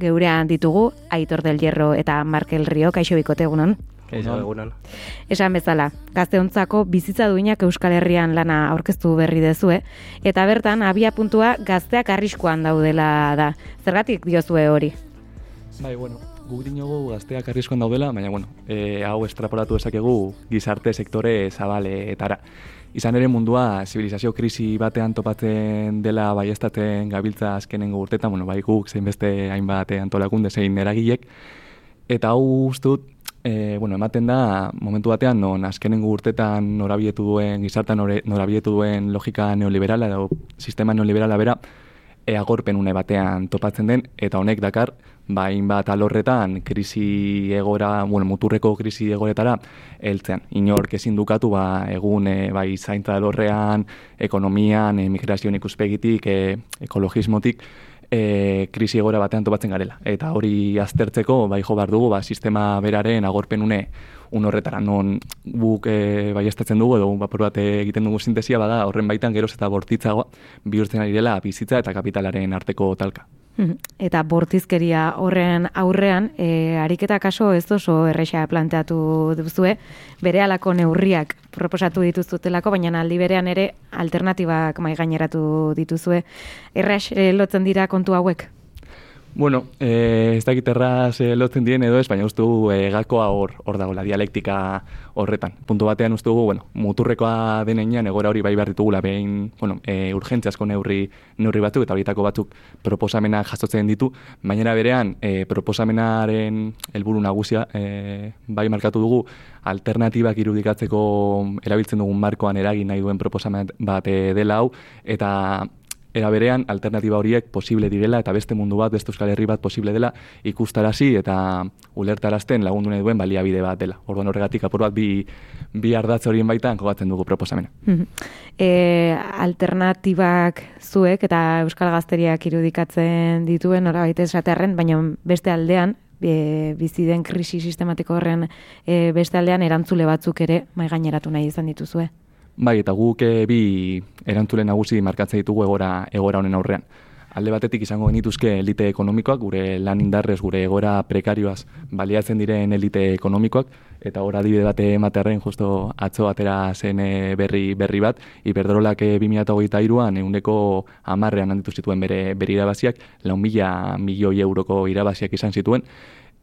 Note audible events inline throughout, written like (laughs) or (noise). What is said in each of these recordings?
geurean ditugu, Aitor del Hierro eta Markel Rio, kaixo bikote egunon. Kaixo egunon. Esan bezala, gazteontzako bizitza duinak Euskal Herrian lana aurkeztu berri dezue, eta bertan abia puntua gazteak arriskoan daudela da. Zergatik diozue hori? Bai, bueno, guk dinogu gazteak arriskoan daudela, baina, bueno, e, hau estrapolatu esakegu gizarte sektore zabaleetara. Izan ere mundua zibilizazio krisi batean topatzen dela baiestaten gabiltza azkenengo urtetan, bueno, bai guk zein beste hainbat antolakunde zein eragilek, eta hau ustut, e, bueno, ematen da momentu batean non azkenengo urtetan norabietu duen, gizartan norabietu duen logika neoliberala edo sistema neoliberala bera, eagorpen une batean topatzen den, eta honek dakar, bain bat alorretan krisi egora, bueno, muturreko krisi egoretara heltzen. Inork ezin dukatu ba, egun e, bai zaintza alorrean, ekonomian, emigrazioan ikuspegitik, e, ekologismotik, e, krisi egora batean topatzen garela. Eta hori aztertzeko, bai jo behar dugu, ba, sistema beraren agorpen une un horretara non guk e, bai dugu, edo bapur bat egiten dugu sintesia, bada horren baitan geroz eta bortitzagoa bihurtzen ari dela bizitza eta kapitalaren arteko talka. Eta bortizkeria horren aurrean, e, ariketa kaso ez oso erresa planteatu duzue, bere alako neurriak proposatu dituzutelako, baina aldi berean ere alternatibak mai gaineratu dituzue. Erres e, lotzen dira kontu hauek? Bueno, eh, ez dakit erraz eh, lotzen dien edo ez, baina uste dugu eh, gakoa hor, hor dago, la dialektika horretan. Puntu batean uste dugu, bueno, muturrekoa denean egora hori bai behar ditugula, behin, bueno, eh, urgentziasko neurri, neurri batzuk, eta horietako batzuk proposamena jasotzen ditu, baina berean eh, proposamenaren helburu nagusia eh, bai markatu dugu, alternatibak irudikatzeko erabiltzen dugun markoan eragin nahi duen proposamen bat dela hau, eta era berean alternatiba horiek posible direla eta beste mundu bat, beste euskal herri bat posible dela ikustarazi eta ulertarazten lagundu nahi duen baliabide bat dela. Orduan horregatik apur bat bi, bi ardatz horien baitan kogatzen dugu proposamena. e, alternatibak zuek eta euskal gazteriak irudikatzen dituen horabait esatearen, baina beste aldean, e, bizi den krisi sistematiko horren e, beste aldean erantzule batzuk ere mai gaineratu nahi izan dituzue. Bai, eta guk e, bi erantzule nagusi markatzen ditugu egora, egora honen aurrean. Alde batetik izango genituzke elite ekonomikoak, gure lan indarrez, gure egora prekarioaz baliatzen diren elite ekonomikoak, eta hor adibide bate ematearen justo atzo atera zen eh, berri berri bat, Iberdrolak 2008 eh, an eguneko amarrean handitu zituen bere, bere irabaziak, lau mila milioi euroko irabaziak izan zituen,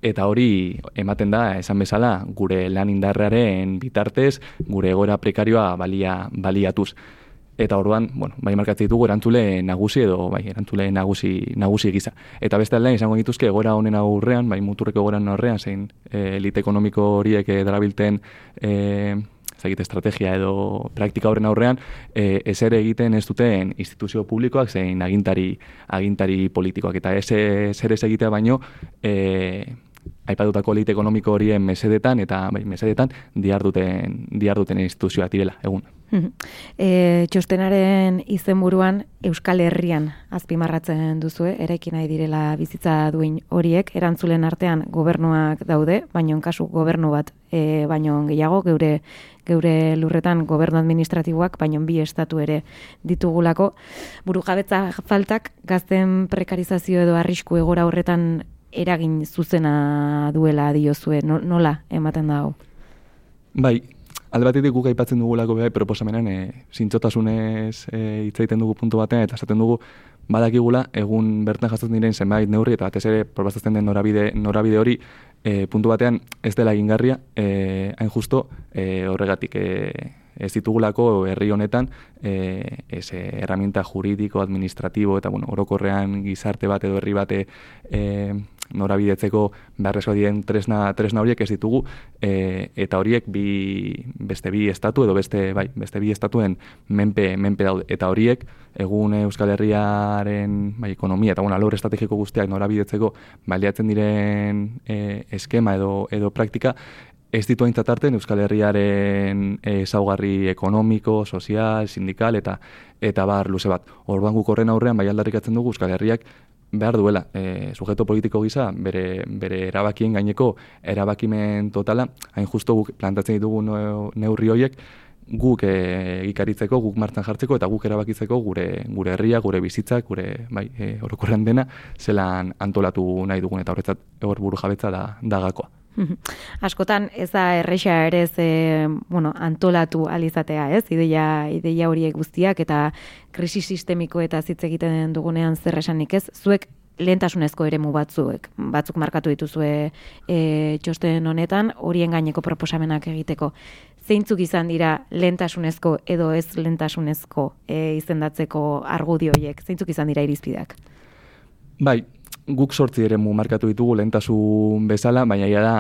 Eta hori ematen da, esan bezala, gure lan indarrearen bitartez, gure egora prekarioa balia, baliatuz. Eta orduan, bueno, bai markatzen ditugu erantzule nagusi edo bai erantzule nagusi nagusi giza. Eta beste aldean izango dituzke egora honen aurrean, bai muturreko egoran aurrean zein e, elite ekonomiko horiek e, darabilten e, estrategia edo praktika horren aurrean, e, ez ere egiten ez duten instituzio publikoak zein agintari agintari politikoak. Eta ez ez egitea baino, e, aipatutako elite ekonomiko horien mesedetan eta bai, mesedetan diarduten, diarduten instituzioa direla, egun. e, txostenaren izenburuan Euskal Herrian azpimarratzen duzue, eraikin nahi direla bizitza duin horiek, erantzulen artean gobernuak daude, baino kasu gobernu bat, e, baino gehiago, geure geure lurretan gobernu administratiboak, baino bi estatu ere ditugulako. Buru jabetza faltak, gazten prekarizazio edo arrisku egora horretan eragin zuzena duela diozue, nola ematen da hau? Bai, alde batetik guk aipatzen dugulako bai proposamenan e, zintzotasunez e, hitz egiten dugu puntu batean eta esaten dugu badakigula egun bertan jasotzen diren zenbait neurri eta batez ere proposatzen den norabide norabide hori e, puntu batean ez dela egingarria e, hain justo e, horregatik e, ez ditugulako herri honetan e, ez herramienta juridiko, administratibo eta bueno, orokorrean gizarte bat edo herri bate e, norabidetzeko beharrezko dien tresna, tresna horiek ez ditugu e, eta horiek bi, beste bi estatu edo beste, bai, beste bi estatuen menpe, menpe daude eta horiek egun Euskal Herriaren bai, ekonomia eta bueno, alor estrategiko guztiak norabidetzeko baliatzen diren e, eskema edo, edo praktika ez ditu aintzat Euskal Herriaren ezaugarri ekonomiko, sozial, sindikal eta eta bar luze bat. Orduan guk horren aurrean bai aldarrikatzen dugu Euskal Herriak behar duela e, sujeto politiko gisa bere, bere erabakien gaineko erabakimen totala, hain justo guk plantatzen ditugu neurri horiek, guk e, egikaritzeko, guk martzan jartzeko eta guk erabakitzeko gure gure herria, gure bizitzak, gure bai, e, orokorren dena zelan antolatu nahi dugun eta horretzat hor buru jabetza da dagakoa. (laughs) Askotan ez da erresa ere ze, bueno, antolatu alizatea, ez? Ideia, ideia horiek guztiak eta krisi sistemiko eta hitz egiten dugunean zer esanik, ez? Zuek lehentasunezko eremu batzuek, batzuk markatu dituzue e, txosten honetan, horien gaineko proposamenak egiteko. Zeintzuk izan dira lehentasunezko edo ez lehentasunezko e, izendatzeko argudioiek, zeintzuk izan dira irizpideak? Bai, guk sortzi eremu markatu ditugu lehentasun bezala, baina ia da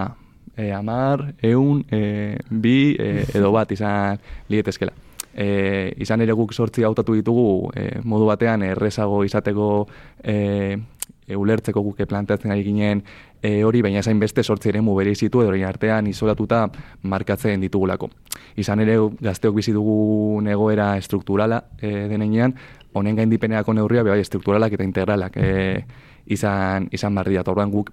e, amar, eun, e, bi, e, edo bat izan lietezkela. E, izan ere guk sortzi hautatu ditugu e, modu batean errezago izateko e, e, ulertzeko guke planteatzen ari ginen e, hori, baina zain beste sortzi ere mu bere izitu edo artean izolatuta markatzen ditugulako. Izan ere gazteok bizi dugu negoera strukturala e, denean, honen gain dipeneako neurria, bai, strukturalak eta integralak e, izan, izan barri da. Orduan guk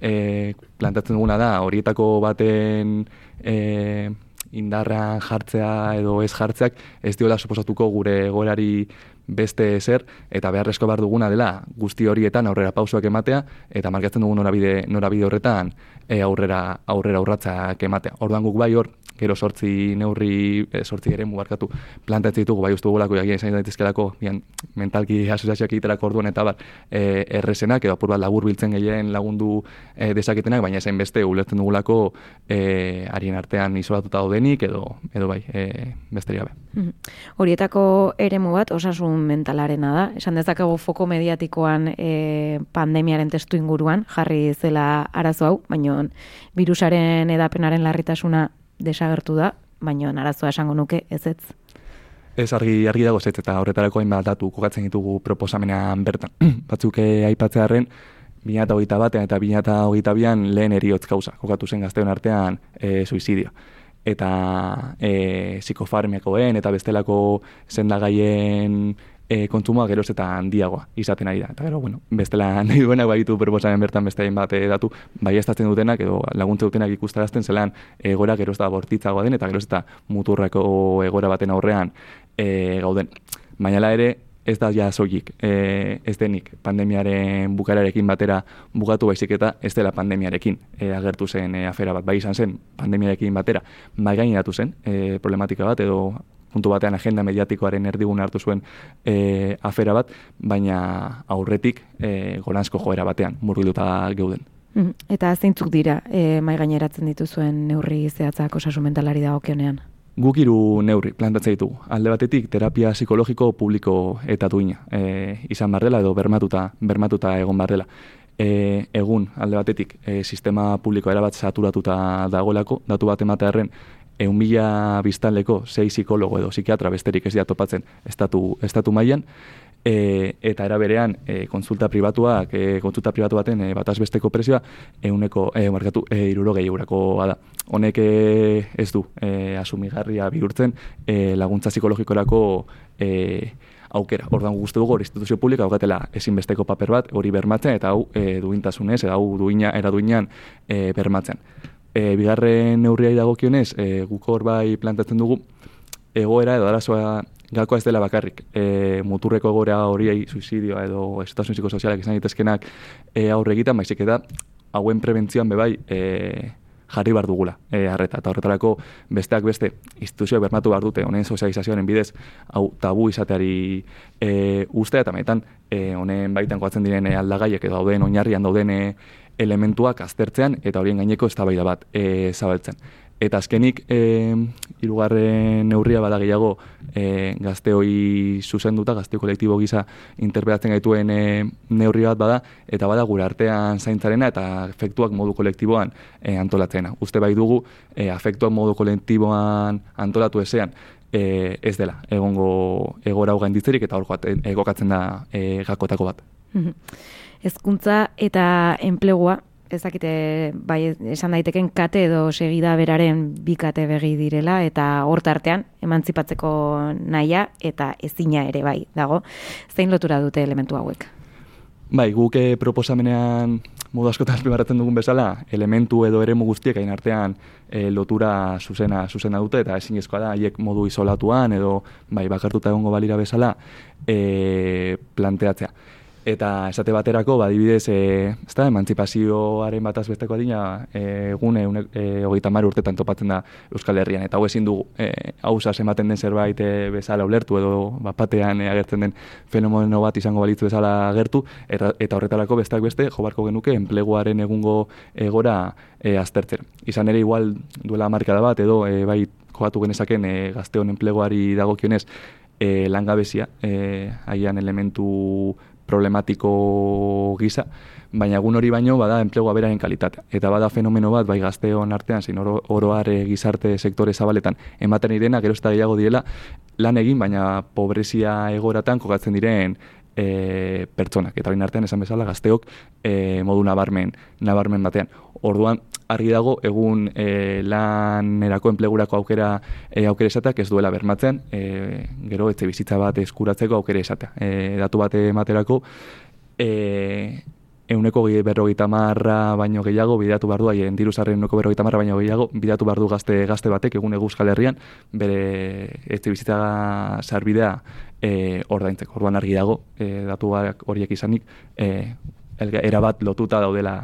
e, plantatzen duguna da, horietako baten e, indarra jartzea edo ez jartzeak, ez diola suposatuko gure gorari beste ezer eta beharrezko bar duguna dela guzti horietan aurrera pausoak ematea eta markatzen dugun norabide norabide horretan e, aurrera aurrera urratsak ematea. Orduan guk bai hor gero sortzi neurri e, sortzi ere mugarkatu plantatzen ditugu bai ustugolako jagia izan daitezkelako bian mentalki (laughs) asociazioak egiterako orduan eta bar e, erresenak edo apur bat labur biltzen gehien lagundu e, desaketenak baina esain beste ulertzen dugulako e, harien artean isolatuta daudenik edo edo bai e, besteria be. Mhm. Horietako eremu bat osasun mentalarena da. Esan dezakegu foko mediatikoan e, pandemiaren testu inguruan jarri zela arazo hau, baina virusaren edapenaren larritasuna desagertu da, baina arazoa esango nuke ez ez. Ez argi, argi dago ez eta horretarako hainbat datu kokatzen ditugu proposamenean bertan. (clears throat) Batzuk eh, aipatzearen, 2008 batean eta 2008 bian lehen eriotz gauza, kokatu zen gazteon artean e, suizidio. Eta e, psikofarmiakoen eta bestelako zendagaien e, kontsumoa geroz eta handiagoa izaten ari da. Eta gero, bueno, bestela (laughs) nahi duenak baitu proposamen bertan beste bat e, datu, bai estatzen dutenak edo laguntze dutenak ikustarazten zelan egora geroz eta bortitzagoa den eta geroz eta muturrako egora baten aurrean e, gauden. Baina ere, ez da ja soilik, e, ez denik pandemiaren bukararekin batera bugatu baizik eta ez dela pandemiarekin e, agertu zen e, afera bat, bai izan zen pandemiarekin batera, bai gainatu zen e, problematika bat edo puntu batean agenda mediatikoaren erdigun hartu zuen e, afera bat, baina aurretik e, goranzko joera batean murgilduta geuden. Mm, eta zeintzuk dira e, mai gaineratzen dituzuen neurri zehatzak osasun mentalari dagokionean? Guk hiru neurri plantatzen ditugu. Alde batetik terapia psikologiko publiko eta duina e, izan bardela edo bermatuta bermatuta egon bardela. E, egun alde batetik e, sistema publiko erabat saturatuta dagoelako, datu bat ematearen eun mila biztanleko sei psikologo edo psikiatra besterik ez topatzen estatu, estatu mailan e, eta era berean e, konsulta pribatuak, e, konsulta pribatu baten e, bataz besteko prezioa euneko, e, markatu, e, irurogei eurako da. Honek e, ez du e, asumigarria bihurtzen e, laguntza psikologikorako e, aukera. Ordan guzti dugu instituzio publika aukatela ezinbesteko paper bat hori bermatzen eta hau e, duintasunez, eta hau duina, era duinan e, bermatzen. E, bigarren neurriai dagokionez, e, guk hor bai plantatzen dugu, egoera edo arazoa gakoa ez dela bakarrik. E, muturreko egoera horiei suizidioa edo estazun psikosozialak izan ditezkenak e, aurre egiten, baizik eta hauen prebentzioan bebai e, jarri bar dugula e, arreta. Eta horretarako besteak beste instituzioak bermatu behar dute honen sozializazioaren bidez hau tabu izateari e, uste eta metan e, baitan koatzen diren aldagaiek edo dauden oinarrian dauden elementuak aztertzean eta horien gaineko eztabaida bat e, zabaltzen. Eta azkenik, e, irugarren neurria bada gehiago e, gazteoi zuzenduta, gazteo kolektibo gisa interpretatzen gaituen e, neurri bat bada, eta bada gure artean zaintzarena eta afektuak modu kolektiboan e, antolatzena. Uste bai dugu, e, afektuak modu kolektiboan antolatu ezean, e, ez dela, egongo egora hau gainditzerik eta hor egokatzen da e, gakotako bat. Hezkuntza eta enplegua ezakite bai esan daiteken kate edo segida beraren bi kate begi direla eta hort artean emantzipatzeko naia eta ezina ere bai dago zein lotura dute elementu hauek Bai, guk proposamenean modu askotan azpimarratzen dugun bezala, elementu edo eremu guztiek hain artean e, lotura zuzena zuzena dute, eta ezinezkoa da, haiek modu isolatuan edo bai, bakartuta egongo balira bezala e, planteatzea. Eta esate baterako, badibidez, e, ez da, emantzipazioaren bataz besteko adina, e, gune, e, hogeita mar urtetan topatzen da Euskal Herrian. Eta hau ezin dugu, e, hau ematen den zerbait e, bezala ulertu, edo bapatean e, agertzen den fenomeno bat izango balitzu bezala agertu, eta, eta horretarako bestak beste, jobarko genuke, enpleguaren egungo egora e, aztertzen. Izan ere, igual duela markada bat, edo e, bai, joatu genezaken e, gazteon enpleguari dagokionez, e, langabezia, e, haian elementu problematiko gisa, baina egun hori baino bada enplegua beraren kalitatea. Eta bada fenomeno bat, bai gazteon artean, zin oro, oroare gizarte sektore zabaletan, ematen irena, gero ez gehiago direla, lan egin, baina pobrezia egoratan kokatzen diren e, pertsonak. Eta bain artean, esan bezala, gazteok e, modu nabarmen, nabarmen batean. Orduan, argi dago, egun e, lanerako enplegurako aukera e, aukera esatak ez duela bermatzen, e, gero, etxe bizitza bat eskuratzeko aukera esatea. E, datu bate ematerako, e, euneko berrogeita marra baino gehiago bidatu bardu, haien diru zarren euneko berrogeita marra baino gehiago, bidatu bardu gazte gazte batek egun eguzkal herrian, bere etxe bizitza sarbidea e, ordaintzeko. Orduan argi dago, e, datuak horiek izanik, e, erabat lotuta daudela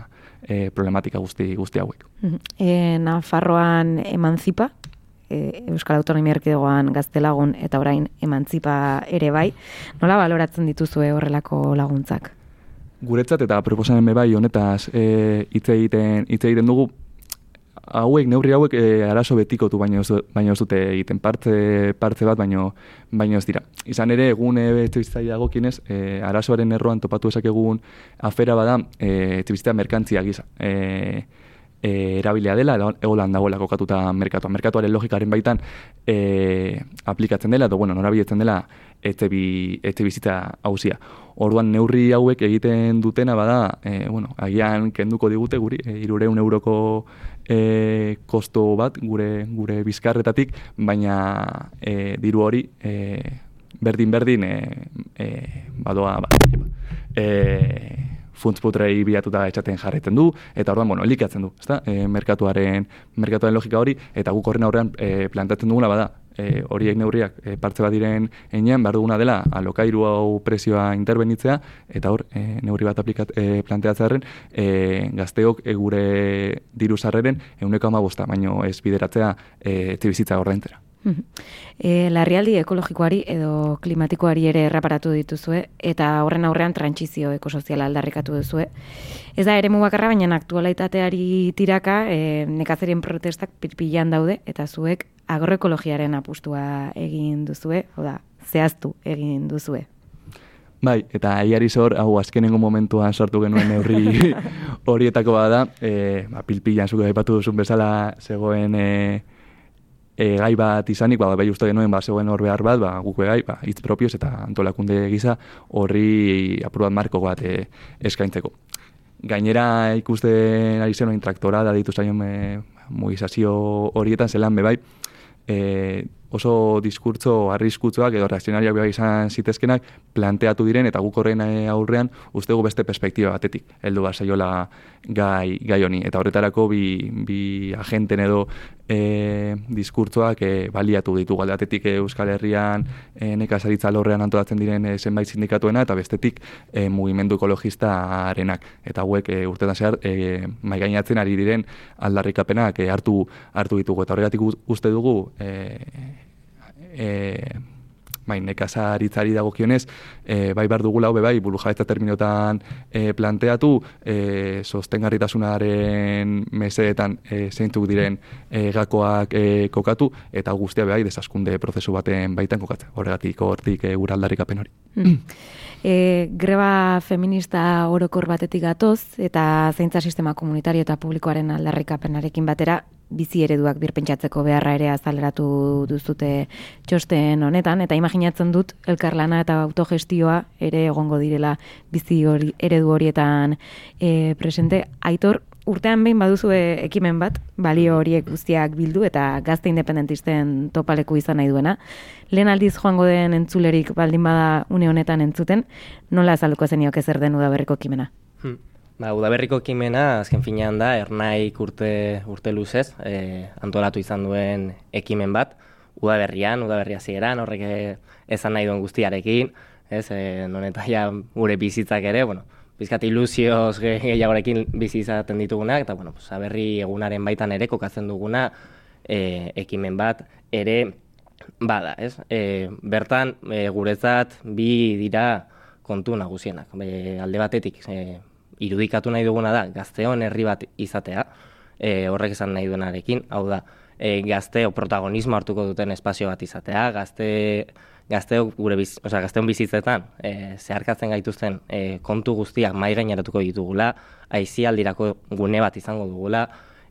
e, problematika guzti, guzti hauek. E, Nafarroan emanzipa, e, Euskal Autonomia Erkidegoan gaztelagun eta orain emantzipa ere bai. Nola baloratzen dituzue horrelako laguntzak? Guretzat eta proposanen bai honetaz e, hitz egiten hitz egiten dugu hauek neurri hauek e, arazo betikotu baino baino ez dute egiten partze partze bat baino baino ez dira. Izan ere egun etxe dagokienez e, arazoaren erroan topatu esakegun afera bada e, etxe merkantzia gisa. E, e, erabilia dela, egolan dagoela kokatuta merkatuan. Merkatuaren logikaren baitan e, aplikatzen dela, edo bueno, norabiletzen dela etxe, bi, etxe bizitza hauzia. Orduan neurri hauek egiten dutena bada, e, bueno, agian kenduko digute guri, e, irureun euroko e, kosto bat gure gure bizkarretatik, baina e, diru hori e, berdin berdin e, e, badoa ba, e, funtzputrei bilatuta etxaten jarretzen du, eta orduan, bueno, elikatzen du, ezta? E, merkatuaren, merkatuaren logika hori, eta guk horren aurrean e, plantatzen duguna bada, e, horiek neurriak e, partze bat diren enean, behar duguna dela, alokairu hau prezioa interbenitzea, eta hor, e, neurri bat aplikat, e, planteatzearen, e, gazteok e, gure diru zarreren, euneko amabosta, baino ez bideratzea e, etxibizitza ordaintera. E, larrialdi ekologikoari edo klimatikoari ere erraparatu dituzue eta horren aurrean trantsizio ekosoziala aldarrikatu duzue. Ez da ere bakarra baina aktualitateari tiraka e, nekazerien protestak pirpilan daude eta zuek agroekologiaren apustua egin duzue, oda, zehaztu egin duzue. Bai, eta aiari zor, hau azkenengo momentuan sortu genuen neurri (laughs) horietako bada, e, ba, pilpilan zuke daipatu duzun bezala zegoen e, e, gai bat izanik, ba, bai uste genuen, ba, zegoen hor behar bat, ba, guke gai, ba, hitz propios eta antolakunde gisa horri apur bat marko bat e, eskaintzeko. Gainera ikusten ari zen traktora da ditu zaion e, mugizazio horietan zelan be bai, e, oso diskurtzo arriskutzoak edo reakzionariak behar izan zitezkenak planteatu diren eta guk horren eh, aurrean ustegu beste perspektiba batetik heldu bat zaiola gai, gai honi. Eta horretarako bi, bi agenten edo e, diskurtzoak e, baliatu ditu galde batetik Euskal Herrian e, nekazaritza lorrean antolatzen diren e, zenbait sindikatuena eta bestetik e, mugimendu ekologista arenak. Eta hauek e, urtetan zehar e, maigainatzen ari diren aldarrikapenak e, hartu, hartu ditugu. Eta horregatik uste dugu e, e, bai, nekazaritzari dagokionez, e, bai bar dugula hobe bai, bulu terminotan e, planteatu, e, sostengarritasunaren meseetan e, zeintzuk diren e, gakoak e, kokatu, eta guztia bai, desaskunde prozesu baten baitan kokatzen, horregatik hortik e, guraldarik apen hori. Mm. E, greba feminista orokor batetik gatoz, eta zeintza sistema komunitario eta publikoaren aldarrikapenarekin batera, bizi ereduak birpentsatzeko beharra ere azaleratu duzute txosten honetan, eta imaginatzen dut elkarlana eta autogestioa ere egongo direla bizi hori, eredu horietan e, presente. Aitor, urtean behin baduzu ekimen bat, balio horiek guztiak bildu eta gazte independentisten topaleku izan nahi duena. Lehen aldiz joango den entzulerik baldin bada une honetan entzuten, nola azalduko zenioke zer denu da berriko ekimena? Hmm. Ba, udaberriko ekimena azken finean da, ernaik urte, urte luzez, e, antolatu izan duen ekimen bat, udaberrian, udaberria zieran, horrek ezan nahi duen guztiarekin, ez, e, non eta ja gure bizitzak ere, bueno, bizkat ilusioz gehiagorekin bizi izaten ditugunak, eta bueno, pues, aberri egunaren baitan ere kokatzen duguna e, ekimen bat ere bada, ez? E, bertan, e, guretzat bi dira kontu nagusienak. E, alde batetik, e, irudikatu nahi duguna da, gazteon herri bat izatea, e, horrek esan nahi duenarekin, hau da, e, gazteo protagonismo hartuko duten espazio bat izatea, gazte gazteok gure biz, osea, gazteon bizitzetan e, zeharkatzen gaituzten e, kontu guztiak mai gaineratuko ditugula, aizialdirako gune bat izango dugula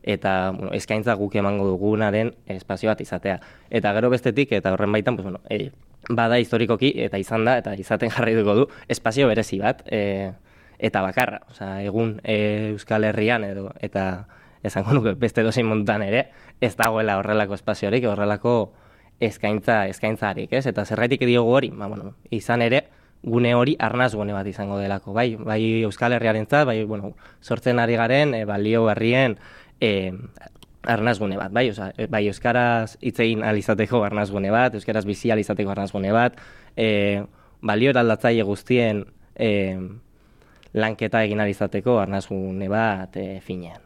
eta bueno, eskaintza guk emango dugunaren espazio bat izatea. Eta gero bestetik eta horren baitan, pues bueno, e, bada historikoki eta izan da eta izaten jarri dugu du espazio berezi bat e, eta bakarra, osea, egun e, Euskal Herrian edo eta esango nuke beste dozein montan ere ez dagoela horrelako espaziorik, horrelako eskaintza eskaintzarik, ez? Eta zergaitik diogu hori? Ba, bueno, izan ere gune hori arnaz gune bat izango delako, bai, bai Euskal Herriarentzat, bai, bueno, sortzen ari garen e, balio berrien e, arnaz gune bat, bai, oza, bai euskaraz hitz egin alizateko arnaz gune bat, euskaraz bizi alizateko arnaz gune bat, e, balio eraldatzaile guztien e, lanketa egin alizateko arnaz gune bat e, finean.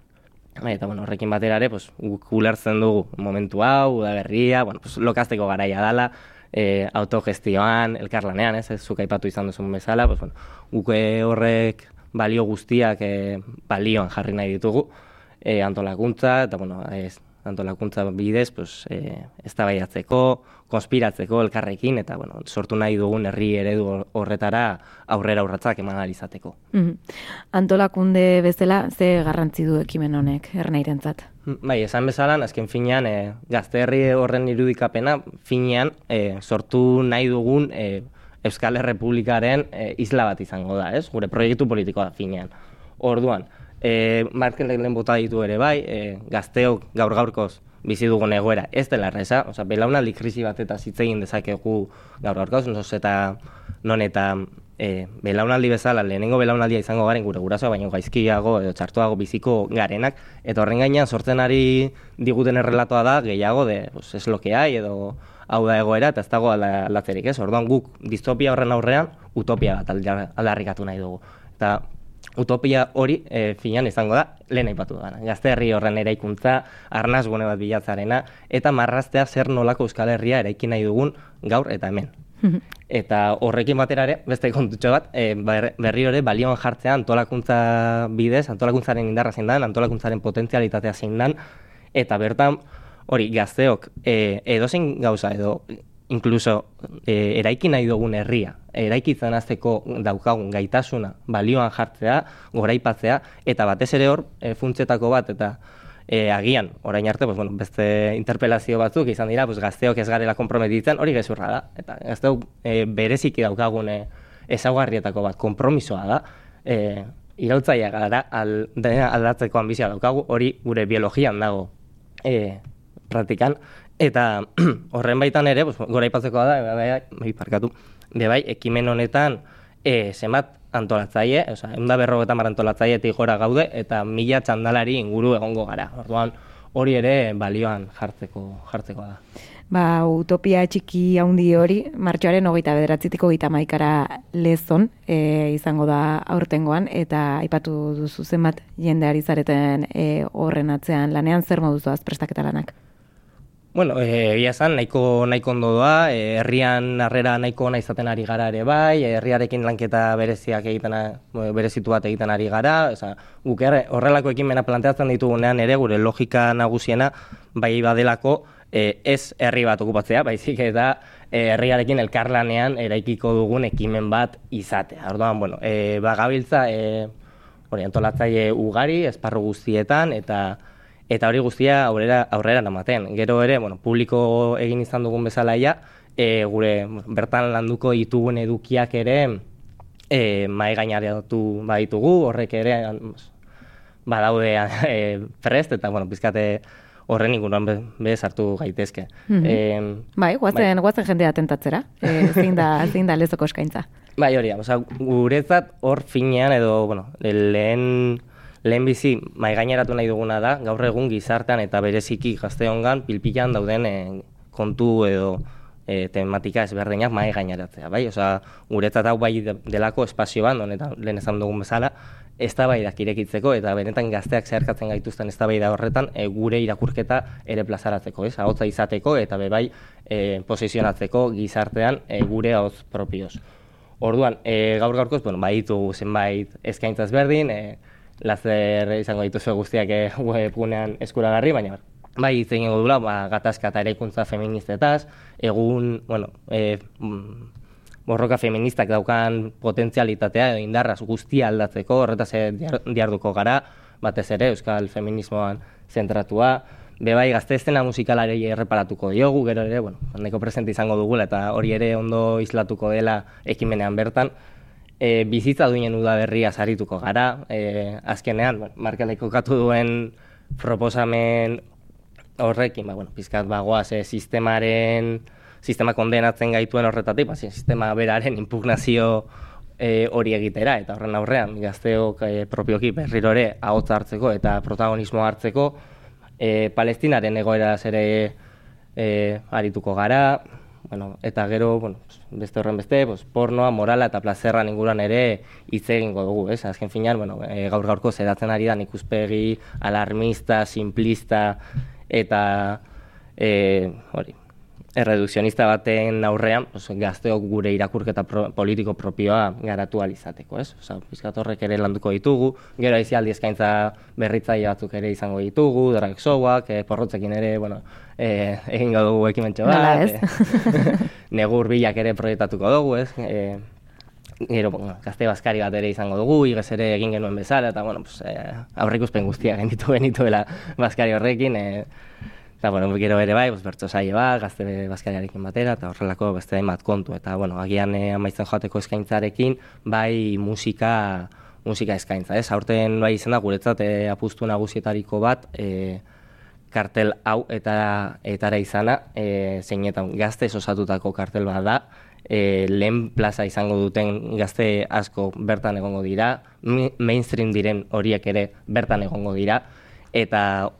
Bai, eta bueno, horrekin batera ere, pues, ulertzen dugu momentu hau, da berria, bueno, pues, lokazteko garaia dala, e, autogestioan, elkarlanean, ez, ez aipatu izan duzun bezala, pues, bueno, guke horrek balio guztiak e, balioan jarri nahi ditugu, e, antolakuntza, eta bueno, ez, antolakuntza bidez, pues, e, ez da konspiratzeko elkarrekin, eta bueno, sortu nahi dugun herri eredu horretara aurrera aurratzak eman alizateko. Mm Antolakunde bezala, ze garrantzi du ekimen honek, ernairentzat? Bai, esan bezala, azken finean, e, gazte herri horren irudikapena, finean, e, sortu nahi dugun e, Euskal Herrepublikaren e, isla bat izango da, ez? Gure proiektu politikoa finean. Orduan, e, marken lehen bota ditu ere bai, e, gazteok gaur gaurkoz bizi dugun egoera ez dela erreza, oza, belaunaldi krisi bat eta zitzegin dezakegu gaur gaurkoz, noz eta non eta e, belaunaldi bezala, lehenengo belaunaldia izango garen gure gurasoa, baina gaizkiago edo txartuago biziko garenak, eta horren gainean sortzen ari diguten errelatoa da, gehiago de, pues, es lo que hay, edo hau da egoera, eta ez dago aldatzerik, ez? Orduan guk distopia horren aurrean, utopia bat aldarrikatu nahi dugu. Eta utopia hori e, finan izango da, lehen aipatu da. Gazte herri horren eraikuntza, arnaz gune bat bilatzarena, eta marraztea zer nolako Euskal Herria eraiki nahi dugun gaur eta hemen. (laughs) eta horrekin batera ere, beste kontutxo bat, e, berri hori balioan jartzea antolakuntza bidez, antolakuntzaren indarra zein dan, antolakuntzaren potentzialitatea zein dan, eta bertan hori gazteok e, edozein gauza edo inkluso e, eraiki nahi dugun herria, eraikitzen azteko daukagun gaitasuna balioan jartzea, goraipatzea, eta batez ere hor, e, funtsetako bat, eta e, agian, orain arte, pues, bueno, beste interpelazio batzuk izan dira, pues, gazteok ez garela komprometitzen, hori gezurra da, eta gazteok e, bereziki daukagun ezaugarrietako bat, kompromisoa da, e, irautzaia gara aldatzeko ambizia daukagu, hori gure biologian dago e, praktikan, Eta (clears throat) horren baitan ere, pues, gora ipatzeko da, bai, bai, bai, parkatu, be bai, ekimen honetan, e, zenbat antolatzaile, oza, eunda berrogetan mar antolatzaile gora gaude, eta mila txandalari inguru egongo gara. Orduan, hori ere balioan jartzeko, jartzeko da. Ba, utopia txiki handi hori, martxoaren hogeita bederatzitiko gita maikara lezon e, izango da aurtengoan, eta aipatu duzu zenbat jendeari zareten e, horren atzean lanean zer moduzu azprestaketa lanak? Bueno, eh, egia esan, nahiko, nahiko ondo doa, eh, herrian harrera nahiko ona izaten ari gara ere bai, eh, herriarekin lanketa bereziak egiten, berezitu bat egiten ari gara, oza, guk horrelako ekimena planteatzen ditugunean ere, gure logika nagusiena, bai badelako, eh, ez herri bat okupatzea, baizik eta herriarekin elkarlanean eraikiko dugun ekimen bat izatea. Orduan, bueno, eh, bagabiltza, eh, orientolatzaile ugari, esparru guztietan, eta eta hori guztia aurrera aurrera namaten. Gero ere, bueno, publiko egin izan dugun bezala ja, e, gure bertan landuko ditugun edukiak ere e, mai gainaratu baditugu, horrek ere badaude e, prest eta bueno, pizkate horren inguruan be, be sartu gaitezke. Mm -hmm. e, bai, guazen, bai. guazen jendea tentatzera. E, zein da, (laughs) zein da lezoko eskaintza. Bai, hori, oza, guretzat hor finean edo, bueno, lehen, lehen bizi mai gaineratu nahi duguna da, gaur egun gizartean eta bereziki gazte hongan pilpilan dauden e, kontu edo e, tematika ezberdinak mai gaineratzea, bai? Osea, guretzat hau bai delako espazio bat, honetan lehen ezan dugun bezala, eztabaidak irekitzeko eta benetan gazteak zeharkatzen gaituzten eztabaida horretan e, gure irakurketa ere plazaratzeko, ez? Ahotza izateko eta bebai e, posizionatzeko gizartean e, gure ahotz propioz. Orduan, e, gaur gaurkoz, bueno, baitu zenbait eskaintzaz berdin, e, lazer izango dituzu guztiak e, webgunean eskuragarri, baina bai hitz egingo dula, ba, gatazka eta eraikuntza feministetaz, egun, bueno, e, borroka feministak daukan potentzialitatea edo indarraz guztia aldatzeko, horretaz diarduko gara, batez ere euskal feminismoan zentratua, bebai gazte estena musikalari erreparatuko diogu, gero ere, bueno, handeko presente izango dugula eta hori ere ondo islatuko dela ekimenean bertan, e, bizitza duinen udaberria sarituko gara, e, azkenean, bueno, markaleiko katu duen proposamen horrekin, ba, bueno, pizkat bagoaz, e, sistemaren, sistema kondenatzen gaituen horretatik, ba, sistema beraren impugnazio e, hori egitera, eta horren aurrean, gazteok e, propioki berriro ere ahotza hartzeko eta protagonismo hartzeko, e, palestinaren egoera ere e, arituko gara, bueno, eta gero, bueno, beste horren beste, pues, pornoa, morala eta plazerra inguruan ere hitz egingo dugu, ez? Azken finean, bueno, e, gaur gaurko zeratzen ari da ikuspegi alarmista, simplista eta e, hori, erredukzionista baten aurrean, pues, gazteok gure irakurketa politiko propioa garatu alizateko, ez? Osa, pizkat horrek ere landuko ditugu, gero aizialdi eskaintza berritzaile batzuk ere izango ditugu, drag showak, e, porrotzekin ere, bueno, e, egingo dugu ekimentxo bat, e, (laughs) negur bilak ere proiektatuko dugu, ez? E, gero, bueno, gazte bazkari bat ere izango dugu, igez ere egin genuen bezala, eta, bueno, pues, e, aurrikuspen guztiak genditu genituela bazkari horrekin, e, Eta, bueno, gero ere bai, pues, bertso saie bat, gazte bazkariarekin batera, eta horrelako beste hainbat kontu. Eta, bueno, agian eh, amaitzen joateko eskaintzarekin, bai musika, musika eskaintza, ez? Aurten bai izan da, guretzat eh, apustu nagusietariko bat, eh, kartel hau eta etara izana, eh, zeinetan gazte osatutako kartel bat da, e, lehen plaza izango duten gazte asko bertan egongo dira, mainstream diren horiek ere bertan egongo dira, eta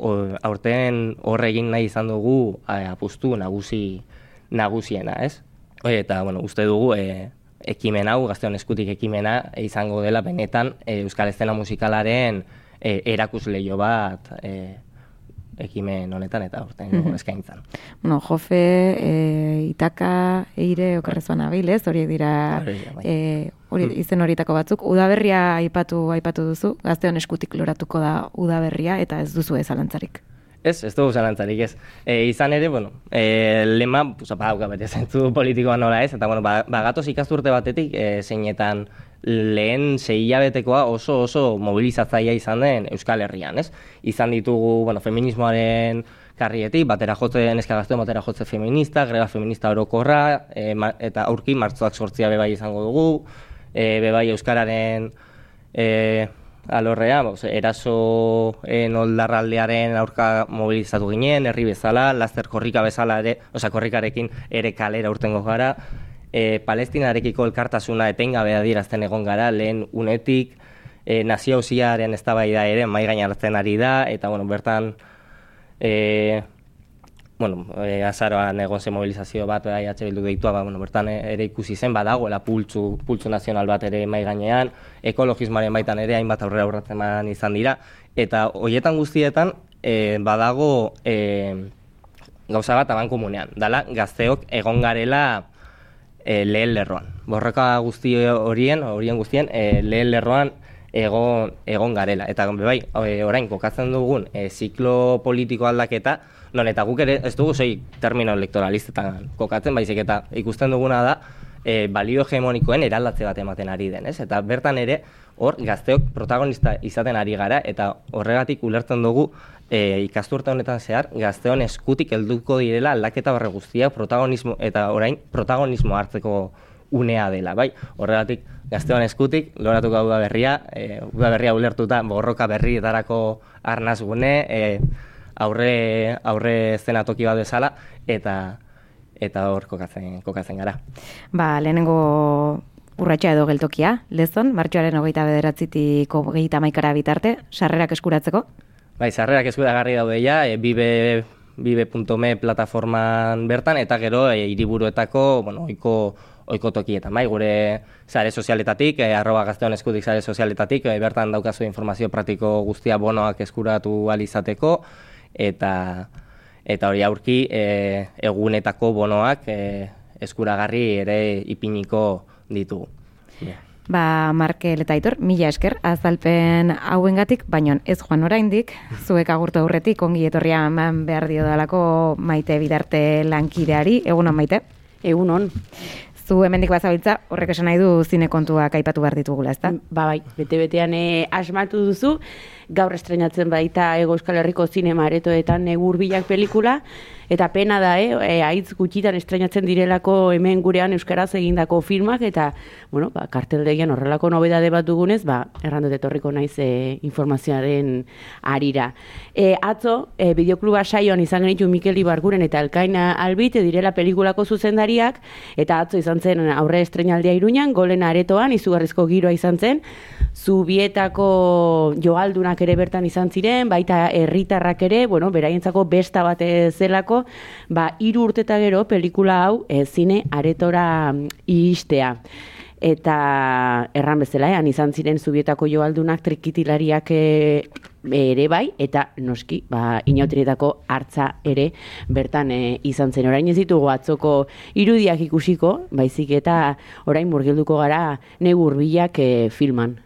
aurten horre egin nahi izan dugu apustu nagusi nagusiena, ez? Eta, bueno, uste dugu e, ekimen hau, gazteon eskutik ekimena, izango dela benetan e, Euskal Estena musikalaren e, erakus lehio bat e, ekimen honetan eta urten mm -hmm. eskaintzan. Bueno, Jofe, e, Itaka, Eire, Okarrezuan abilez, horiek dira bai. e, hori, mm. izen horietako batzuk. Udaberria aipatu aipatu duzu, gazteon eskutik loratuko da udaberria eta ez duzu ez alantzarik. Ez, ez dugu zalantzarik ez. E, izan ere, bueno, e, lema, pues, ba, bete zentzu politikoa nola ez, eta bueno, ba, bagatoz ikasturte batetik, e, zeinetan lehen zei oso oso mobilizatzaia izan den Euskal Herrian, ez? Izan ditugu, bueno, feminismoaren karrietik, batera jotzen, eska gaztuen batera jotze feminista, greba feminista orokorra, e, eta aurki martzoak sortzia bebai izango dugu, e, bebai Euskararen e, alorrea, bos, eraso en oldarraldearen aurka mobilizatu ginen, herri bezala, laster korrika bezala ere, oza, korrikarekin ere kalera urtengo gara, e, palestinarekiko elkartasuna etengabe adierazten egon gara, lehen unetik, e, nazio hausiaren ez ere, mai gainartzen ari da, eta bueno, bertan, e, bueno, e, azaroan egon zen mobilizazio bat, bai, atxe bildu deitua, ba, bueno, bertan ere ikusi zen, badagoela pultzu, pultzu nazional bat ere mai gainean, ekologismoaren baitan ere hainbat aurrera aurratzen izan dira, eta hoietan guztietan, e, badago e, gauza bat aban komunean, dala gazteok egon garela e, lehen lerroan. Borroka guzti horien, horien guztien, e, lehen lerroan egon, egon garela. Eta bai, e, orain, kokatzen dugun, e, ziklo politiko aldaketa, non eta guk ere, ez dugu zei termino elektoralistetan kokatzen, baizik eta ikusten duguna da, e, balio hegemonikoen eraldatze bat ematen ari den, ez? Eta bertan ere, hor, gazteok protagonista izaten ari gara, eta horregatik ulertzen dugu, e, ikasturte honetan zehar, gazteon eskutik helduko direla aldaketa barre guztia protagonismo, eta orain protagonismo hartzeko unea dela, bai? Horregatik, gazteon eskutik, loratu gau da berria, e, da berria ulertuta borroka berri edarako arnaz gune, e, aurre, aurre zenatoki bat bezala, eta eta hor kokatzen, kokatzen gara. Ba, lehenengo urratxa edo geltokia, lezon, martxoaren hogeita bederatzitik hogeita maikara bitarte, sarrerak eskuratzeko? Bai, sarrerak eskuragarri daude ja, e, bibe, bibe.me plataforman bertan, eta gero e, iriburuetako, bueno, oiko, oiko tokietan, bai, gure zare sozialetatik, e, arroba gazteon eskudik zare sozialetatik, e, bertan daukazu informazio praktiko guztia bonoak eskuratu alizateko, eta eta hori aurki e, egunetako bonoak e, eskuragarri ere ipiniko ditugu. Ba, Markel eta Aitor, mila esker, azalpen hauengatik, baino ez joan oraindik, zuek agurtu aurretik, ongi etorria eman behar dio dalako maite bidarte lankideari, egunon maite? Egunon. Zu hemendik bazabiltza, horrek esan nahi du zine kontuak aipatu behar ditugula, ezta? Ba, bai, bete-betean eh, asmatu duzu, gaur estrenatzen baita Ego Euskal Herriko zinema aretoetan negurbilak pelikula, eta pena da, eh, e, aitz gutxitan estrenatzen direlako hemen gurean euskaraz egindako filmak eta bueno, ba karteldegian horrelako nobedade bat dugunez, ba errandot etorriko naiz e, informazioaren arira. E, atzo e, bideokluba saioan izan genitu Mikel Ibarguren eta Elkaina Albit direla pelikulako zuzendariak eta atzo izan zen aurre estrenaldia Iruñan, golen aretoan izugarrizko giroa izan zen. Zubietako joaldunak ere bertan izan ziren, baita herritarrak ere, bueno, beraientzako besta bat zelako, ba, iru urteta gero pelikula hau e, zine aretora mm, iristea. Eta erran bezala, ean izan ziren zubietako joaldunak trikitilariak e, ere bai, eta noski, ba, inauterietako hartza ere bertan e, izan zen. Orain ez ditugu atzoko irudiak ikusiko, baizik eta orain murgilduko gara negurbilak e, filman.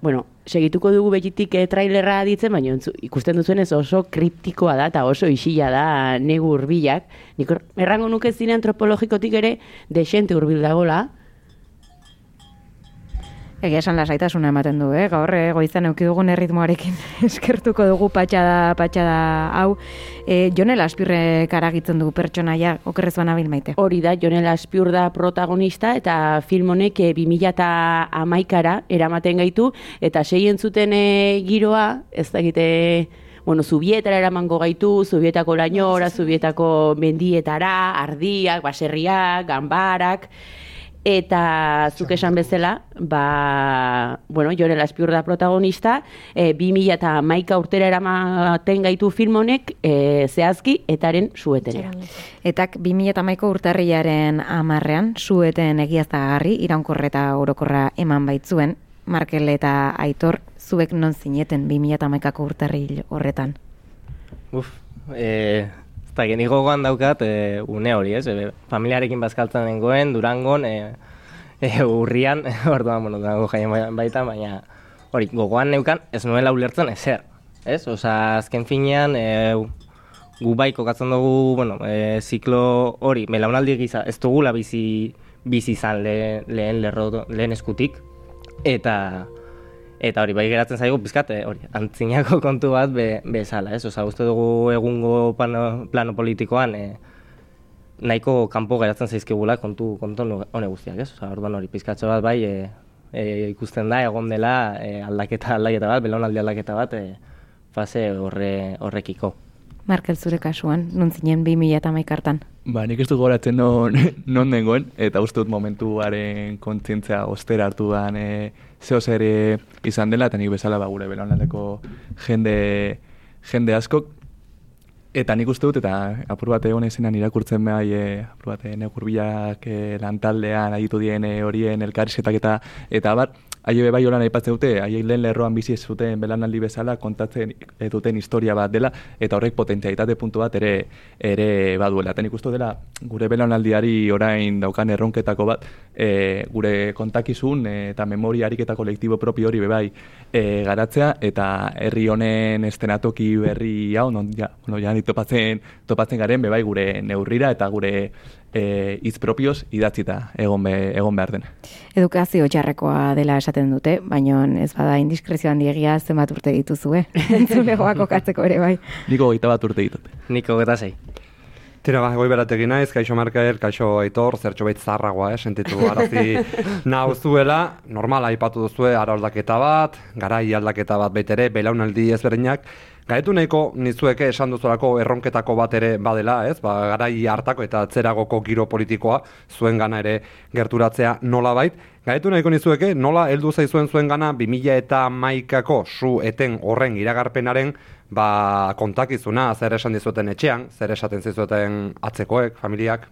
Bueno, segituko dugu betitik e, trailerra ditzen, baina ikusten duzuenez oso kriptikoa da eta oso isila da negu urbilak. Nik errango nuke zine antropologikotik ere desente urbil dagola, Egia esan lasaitasuna ematen du, eh? gaur eh, goizan eukidugun erritmoarekin (laughs) eskertuko dugu patxada, patxada hau. E, Jonel Aspirre karagitzen du pertsonaia, okerrez baina maite. Hori da, Jonel Aspir da protagonista eta film honek e, 2000 eta amaikara eramaten gaitu eta seien zuten e, giroa, ez da egite bueno, zubietara eramango gaitu, zubietako lainora, zubietako mendietara, ardiak, baserriak, ganbarak, eta zuk esan bezala, ba, bueno, jore laspiur da protagonista, e, 2000 eta maika urtera eramaten gaitu film honek e, zehazki etaren suetera. Etak 2000 eta maiko urtarriaren amarrean, sueten egiaztagarri, iraunkorreta orokorra eman baitzuen, Markel eta Aitor, zuek non zineten 2000 eta maikako urtarri horretan? Uf, e, Eta geni gogoan daukat e, une hori, ez? E, familiarekin bazkaltzen dengoen, durangon, e, e, urrian, (laughs) orduan, bueno, durango jaien baita, baina hori, gogoan neukan, ez nuela ulertzen ezer, ez? Osa, azken finean, e, gu bai kokatzen dugu, bueno, e, ziklo hori, melaunaldi giza, ez dugula bizi, bizi izan lehen, lerro, lehen eskutik, eta Eta hori, bai geratzen zaigu, bizkat, eh, hori, antzinako (laughs) kontu bat be, bezala, ez? Osa, uste dugu egungo plano, plano politikoan, e, nahiko kanpo geratzen zaizkigula kontu, kontu hone guztiak, ez? Osa, orduan hori, pizkatxo bat bai, e, e, ikusten da, egon dela, e, aldaketa, aldaketa bat, belaunaldi aldaketa bat, e, fase horre, horrekiko. Markel zure kasuan, nuntzinen 2000 eta maikartan. Ba, nik ez du goratzen non, (laughs) non dengoen, eta uste dut momentuaren kontzientzia ostera hartu dan e, zeo zer izan dela, eta nik bezala ba, gure belaunaldeko jende, jende askok. Eta nik uste dut, eta apur bat egon ezenan irakurtzen behai, e, apur bat negurbiak e, lantaldean, aditu dien e, horien elkarrizketak eta, eta bat, Aie bai holan aipatzen dute, aie lehen lerroan bizi ez zuten belanaldi bezala kontatzen duten historia bat dela eta horrek potentzialitate puntu bat ere ere baduela. Eta ikustu dela gure belanaldiari orain daukan erronketako bat e, gure kontakizun e, eta memoria ariketa kolektibo propio hori bebai e, garatzea eta herri honen estenatoki berri hau, non, ja, bueno, ja, topatzen, topatzen garen bebai gure neurrira eta gure e, iz propioz idatzita egon, be, egon behar den. Edukazio txarrekoa dela esaten dute, baina ez bada indiskrezio handiegia zenbat urte dituzue. (laughs) Entzulegoak okatzeko ere bai. Niko gaita bat urte ditut. Niko gaita zei. Tira, ba, goi beratekin naiz, kaixo Markael, kaixo Aitor, zertxo behit zarragoa, eh, sentitu arazi (laughs) nauzuela, normala aipatu duzue, ara aldaketa bat, garai aldaketa bat baitere, belaunaldi ezberdinak, Gaetu nahiko nizueke esan duzulako erronketako bat ere badela, ez? Ba, garai hartako eta atzeragoko giro politikoa zuen gana ere gerturatzea nola bait. Gaetu nahiko nizueke nola heldu zaizuen zuen gana 2000 eta maikako su eten horren iragarpenaren ba, kontakizuna zer esan dizuten etxean, zer esaten zizuten atzekoek, familiak?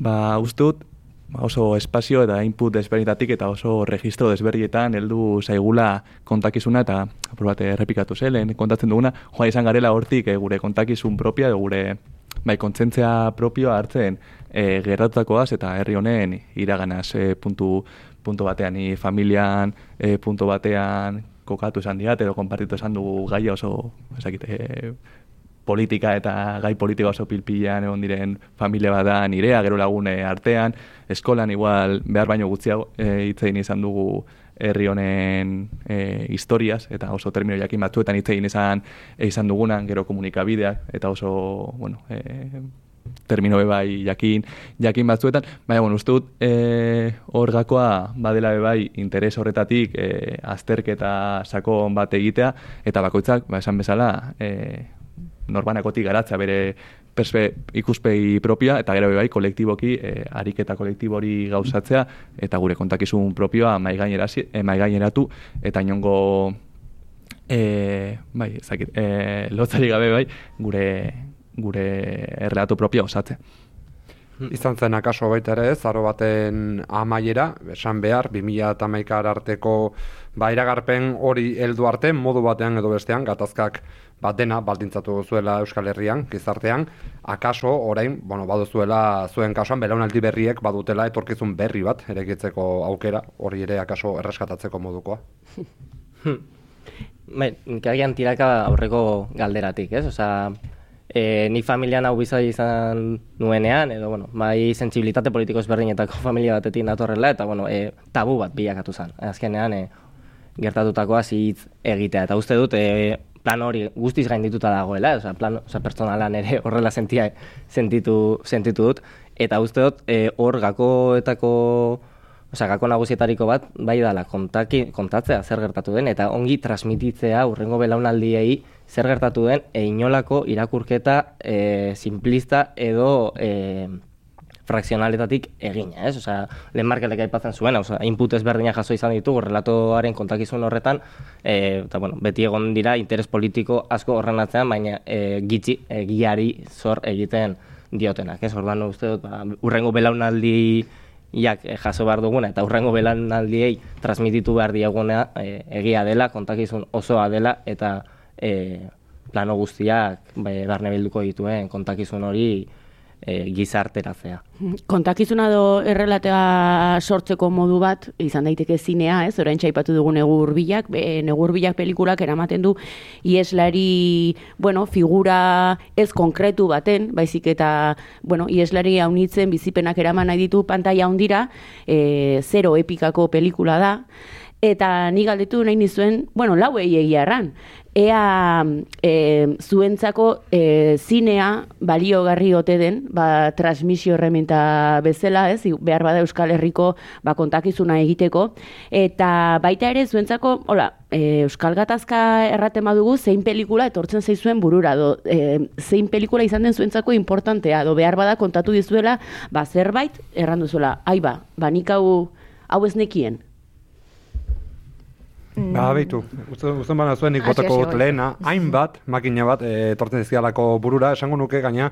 Ba, uste dut, ba, oso espazio eta input desberdinetatik eta oso registro desberdietan heldu zaigula kontakizuna eta aprobate errepikatu zelen, kontatzen duguna, joa izan garela hortik e, gure kontakizun propia, gure bai, kontzentzia propioa hartzen e, gerratutakoaz eta herri honen iraganaz e, puntu, puntu batean, i familian e, puntu batean kokatu esan diat, edo konpartitu esan dugu gaia oso, ezakite, eh, politika eta gai politika oso pilpilean egon diren familia bat nirea, gero lagune artean, eskolan igual behar baino gutxiago e, itzein izan dugu herri honen e, historiaz, eta oso termino jakin batzuetan itzein izan, izan dugunan, gero komunikabideak, eta oso, bueno, e, termino bai jakin, jakin batzuetan, baina, bueno, uste dut, e, hor gakoa badela bai interes horretatik e, azterketa sakon bat egitea, eta bakoitzak, ba, esan bezala, e, norbanakotik garatzea bere perspe, ikuspegi propioa, eta gero bai kolektiboki, e, ariketa kolektibori gauzatzea, eta gure kontakizun propioa maigaineratu, eta inongo e, bai, zakit, e, lotzari gabe bai, gure, gure erreatu propia osatze. Hmm. Izan zen akaso baita ere ez, aro baten amaiera, esan behar, 2000 eta maikar arteko ba, iragarpen hori heldu arte, modu batean edo bestean, gatazkak bat dena baldintzatu zuela Euskal Herrian, gizartean, akaso orain, bueno, baduzuela zuen kasuan, belaunaldi berriek badutela etorkizun berri bat, erekitzeko aukera, hori ere akaso erreskatatzeko modukoa. Hmm. Bai, tiraka aurreko galderatik, ez? Osa, e, ni familian hau bizai izan nuenean, edo, bueno, bai sensibilitate politiko ezberdinetako (laughs) familia batetik natorrela, eta, bueno, e, tabu bat bilakatu zen. Azkenean, e, gertatutakoa zitz egitea. Eta uste dut, e, plan hori guztiz gaindituta dagoela, oza, plan, oza, pertsonalan ere (laughs) horrela sentia, sentitu, sentitu dut. Eta uste dut, e, hor gakoetako, oza, gako nagusietariko bat, bai dala, kontaki, kontatzea zer gertatu den, eta ongi transmititzea urrengo belaunaldiei zer gertatu den e, inolako irakurketa e, simplista edo e, frakzionaletatik egina, ez? Osea, lehen markelek aipatzen zuen, osea, input ezberdina jaso izan ditugu relatoaren kontakizun horretan, e, eta bueno, beti egon dira interes politiko asko horren atzean, baina e, gitzi egiari zor egiten diotenak, ez? Ordan uste dut, ba, urrengo belaunaldi jak jaso behar duguna eta urrengo belaunaldiei transmititu behar diaguna e, egia dela, kontakizun osoa dela eta e, plano guztiak bai, barne bilduko dituen kontakizun hori e, gizarteratzea. Kontakizuna do errelatea sortzeko modu bat izan daiteke zinea, ez? Orain txaipatu dugu negur bilak, negur bilak pelikulak eramaten du ieslari, bueno, figura ez konkretu baten, baizik eta, bueno, ieslari haunitzen bizipenak eraman nahi ditu pantaia handira, e, zero epikako pelikula da, eta ni galdetu nahi nizuen, bueno, lau egia erran, ea e, zuentzako e, zinea baliogarri ote den, ba, transmisio erreminta bezala, ez, behar bada Euskal Herriko ba, kontakizuna egiteko, eta baita ere zuentzako, hola, e, Euskal Gatazka erraten badugu, zein pelikula etortzen zaizuen burura, do, e, zein pelikula izan den zuentzako importantea, do behar bada kontatu dizuela, ba, zerbait, errandu zuela, aiba, ba, nik hau, hau ez nekien. Ba, behitu, usten baina zuen nik botako dut lehena, hainbat, makina bat, e, tortzen izkialako burura, esango nuke, gaina,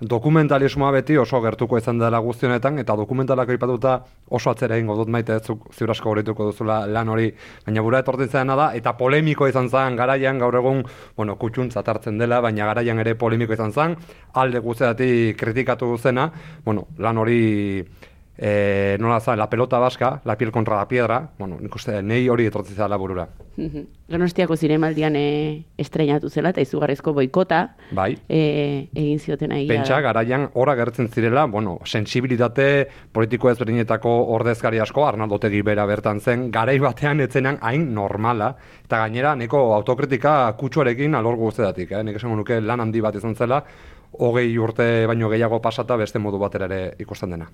dokumentalismoa beti oso gertuko izan dela guztionetan, eta dokumentalako ipatuta oso atzera egingo dut maite, zuk ziurasko horituko duzula lan hori, baina bura etortzen zena da, eta polemiko izan zen garaian, gaur egun, bueno, kutxuntza hartzen dela, baina garaian ere polemiko izan zen, alde guztiatik kritikatu zena, bueno, lan hori e, nola za, la pelota baska, la piel contra la piedra, bueno, nik uste, nei hori etortzi zela burura. Donostiako zinemaldian e, estrenatu zela, eta izugarrezko boikota bai. e, egin zioten ahi. Pentsa, garaian, ora gertzen zirela, bueno, sensibilitate politiko ezberdinetako ordezkari asko, Arnaldo Tegi bera bertan zen, garai batean etzenan hain normala, eta gainera, neko autokritika kutsuarekin alor guztedatik, eh? nik esan nuke lan handi bat izan zela, hogei urte baino gehiago pasata beste modu batera ere ikusten dena.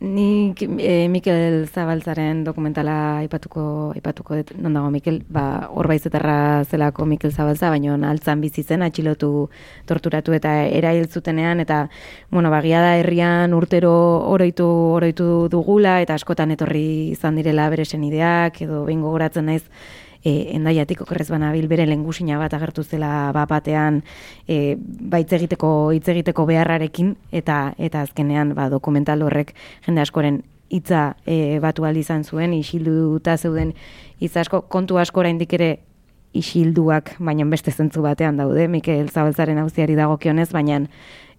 Nik e, Mikel Zabaltzaren dokumentala aipatuko aipatuko dut, non dago Mikel, ba, horbaizetarra zelako Mikel Zabaltza, baino altzan bizi zen, atxilotu torturatu eta erail zutenean, eta, bueno, bagia da herrian urtero oroitu, oroitu dugula, eta askotan etorri izan direla bere ideak, edo behin gogoratzen naiz, e, endaiatik okerrez banabil bere lengusina bat agertu zela bapatean e, baitz egiteko hitz egiteko beharrarekin eta eta azkenean ba, dokumental horrek jende askoren hitza e, batu aldi izan zuen isilduta zeuden hitz asko kontu asko oraindik ere isilduak baina beste zentzu batean daude Mikel Zabaltzaren auziari dagokionez baina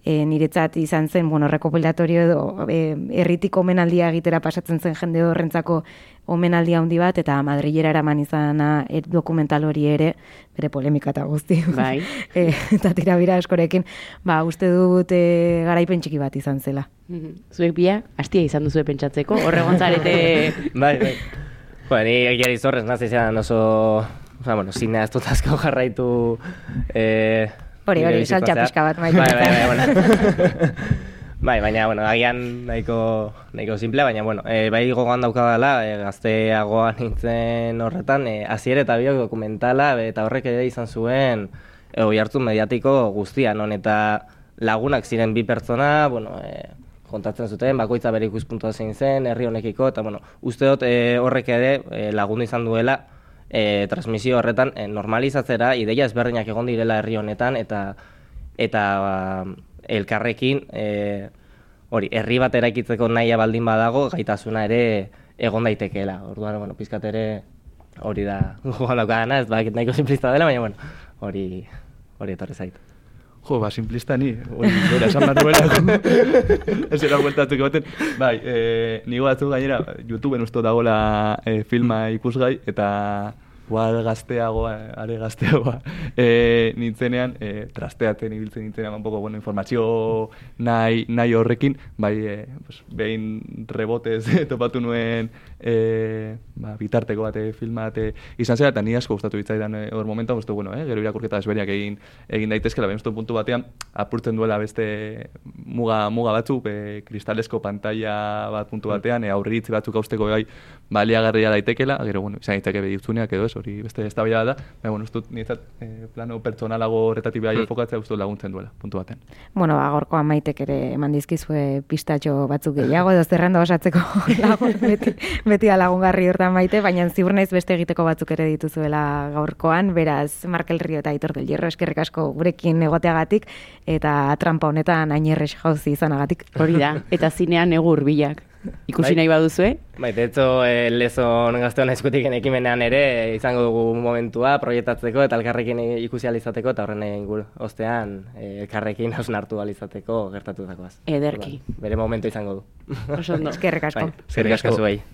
e, niretzat izan zen, bueno, rekopilatorio edo e, erritik omenaldia egitera pasatzen zen jende horrentzako omenaldia handi bat, eta madrilera eraman izana et dokumental hori ere, bere polemika eta guzti. Bai. (laughs) e, eta tirabira eskorekin, ba, uste dut e, garaipen txiki bat izan zela. Mhm. Zuek bia, hastia izan duzu pentsatzeko, horregon zarete... (laughs) bai, bai. Bueno, ni egiari zorrez, nazi zean oso... Osa, bueno, zinea ez dut asko jarraitu... Eh, Hori, hori, saltxa pixka bat, Bai, maite. bai, bai, bueno. (laughs) bai, baina, bueno, agian nahiko, nahiko simple, baina, bueno, e, bai gogoan daukadala, e, gazteagoa nintzen horretan, e, azier eta biok dokumentala, eta horrek ere izan zuen, e, oi hartu mediatiko guztia, non, eta lagunak ziren bi pertsona, bueno, e, kontatzen zuten, bakoitza bere ikuspuntua zein zen, herri honekiko, eta, bueno, uste dut e, horrek ere e, lagundu izan duela, e, transmisio horretan e, normalizatzera ideia ezberdinak egon direla herri honetan eta eta ba, elkarrekin e, hori herri bat eraikitzeko nahia baldin badago gaitasuna ere egon daitekeela. Orduan bueno, pizkat ere hori da (laughs) daukadana, ez bakit nahiko simplista dela, baina bueno, hori hori etorri zait. Jo, ba, simplista ni, hori, bera, esan behar nuela, (laughs) ez era bueltatzeko baten. Bai, e, nigo batzu gainera, YouTubeen usto dagoela e, filma ikusgai, eta igual gazteagoa, are gazteagoa, e, (laughs) nintzenean, e, trasteatzen ibiltzen nintzenean, un poco, bueno, informazio nahi, nahi horrekin, bai, e, pues, behin rebotez (laughs) topatu nuen e, ba, bitarteko bate filma bate izan zera, eta ni asko gustatu bitzaidan e, hor momentuan, uste, bueno, eh, gero irakurketa ezberiak egin egin daitezkela, baina uste puntu batean apurtzen duela beste muga, muga batzuk, e, kristalesko pantalla bat puntu batean, e, aurritzi batzuk hausteko bai baliagarria daitekela, gero, bueno, izan daiteke beditzuneak edo ez, hori beste eztabaida da, baina, bueno, uste dut niretzat e, plano pertsonalago horretatik bai enfokatzea uste dut laguntzen duela, puntu batean. Bueno, ba, gorkoan maitek ere eman dizkizue pistatxo batzuk gehiago, edo zerrenda osatzeko (laughs) lagun, beti, beti da lagungarri hortan maite, baina ziur naiz beste egiteko batzuk ere dituzuela gaurkoan, beraz, Markel Rio eta Aitor del Hierro eskerrik asko gurekin egoteagatik, eta trampa honetan ainerrex jauzi izanagatik. Hori da, eta zinean egur bilak. Ikusi Bai. nahi baduzue? Bai, de hecho, e, lezon gazteon eskutik ekimenean ere izango dugu momentua proiektatzeko eta elkarrekin ikusi alizateko eta horren ingur ostean e, elkarrekin hausnartu alizateko gertatutakoaz. Ederki. Bere momentu izango du. Oso ondo. (laughs) Eskerrik asko. Bai, eskerrik asko zuei.